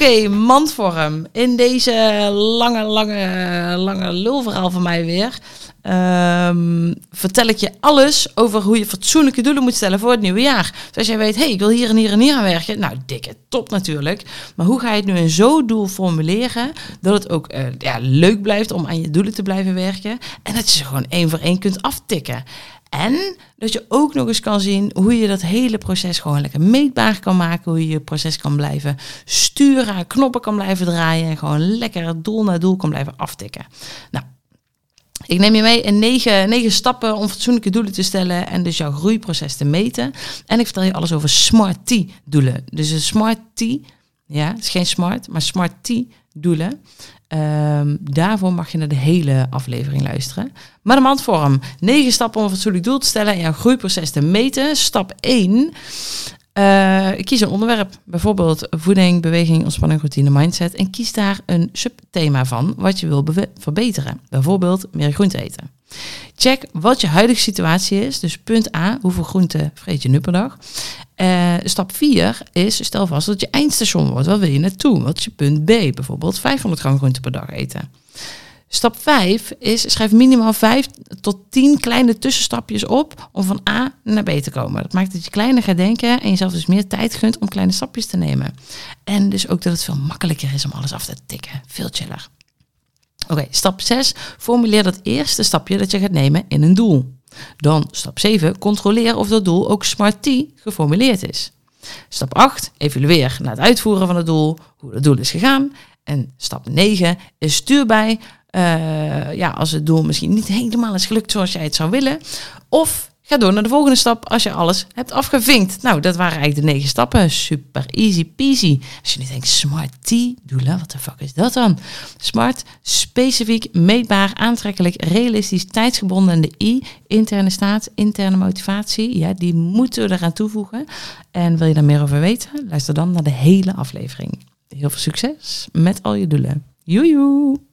Oké, mandvorm. In deze lange, lange, lange lulverhaal van mij weer. ehm, vertel ik je alles over hoe je fatsoenlijke doelen moet stellen voor het nieuwe jaar. Dus als jij weet, hey, ik wil hier en hier en hier aan werken. Nou, dikke top natuurlijk. Maar hoe ga je het nu in zo'n doel formuleren... dat het ook eh, ja, leuk blijft om aan je doelen te blijven werken... en dat je ze gewoon één voor één kunt aftikken. En dat je ook nog eens kan zien hoe je dat hele proces gewoon lekker meetbaar kan maken. Hoe je je proces kan blijven sturen, knoppen kan blijven draaien. En gewoon lekker doel naar doel kan blijven aftikken. Nou, ik neem je mee in negen, negen stappen om fatsoenlijke doelen te stellen en dus jouw groeiproces te meten. En ik vertel je alles over Smart T doelen. Dus een Smart T, ja, het is geen smart, maar Smart T doelen. Ehm, daarvoor mag je naar de hele aflevering luisteren. Maar de mandvorm. Negen stappen om een fatsoenlijk doel te stellen en jouw groeiproces te meten. Stap 1. Eh, kies een onderwerp, bijvoorbeeld voeding, beweging, ontspanning, routine, mindset. En kies daar een subthema van wat je wil verbeteren. Bijvoorbeeld meer groente eten. Check wat je huidige situatie is. Dus punt A, hoeveel groente vreet je nu per dag? Eh, stap 4 is, stel vast dat je eindstation wordt. Wat wil je naartoe? Wat is je punt B? Bijvoorbeeld 500 gram groente per dag eten. Stap 5 is schrijf minimaal 5 tot 10 kleine tussenstapjes op om van A naar B te komen. Dat maakt dat je kleiner gaat denken en jezelf dus meer tijd gunt om kleine stapjes te nemen. En dus ook dat het veel makkelijker is om alles af te tikken. Veel chiller. Oké, stap 6. Formuleer dat eerste stapje dat je gaat nemen in een doel. Dan stap 7. Controleer of dat doel ook Smart geformuleerd is. Stap 8. Evalueer na het uitvoeren van het doel hoe het doel is gegaan. En stap 9 is stuur bij eh, ja, als het doel misschien niet helemaal is gelukt zoals jij het zou willen. Of ga door naar de volgende stap als je alles hebt afgevinkt. Nou, dat waren eigenlijk de negen stappen. Super easy peasy. Als je nu denkt, smart T doelen, wat de fuck is dat dan? Smart, specifiek, meetbaar, aantrekkelijk, realistisch, tijdsgebonden. En de I, interne staat, interne motivatie. Ja, die moeten we eraan toevoegen. En wil je daar meer over weten? Luister dan naar de hele aflevering. Heel veel succes met al je doelen. Joejoe!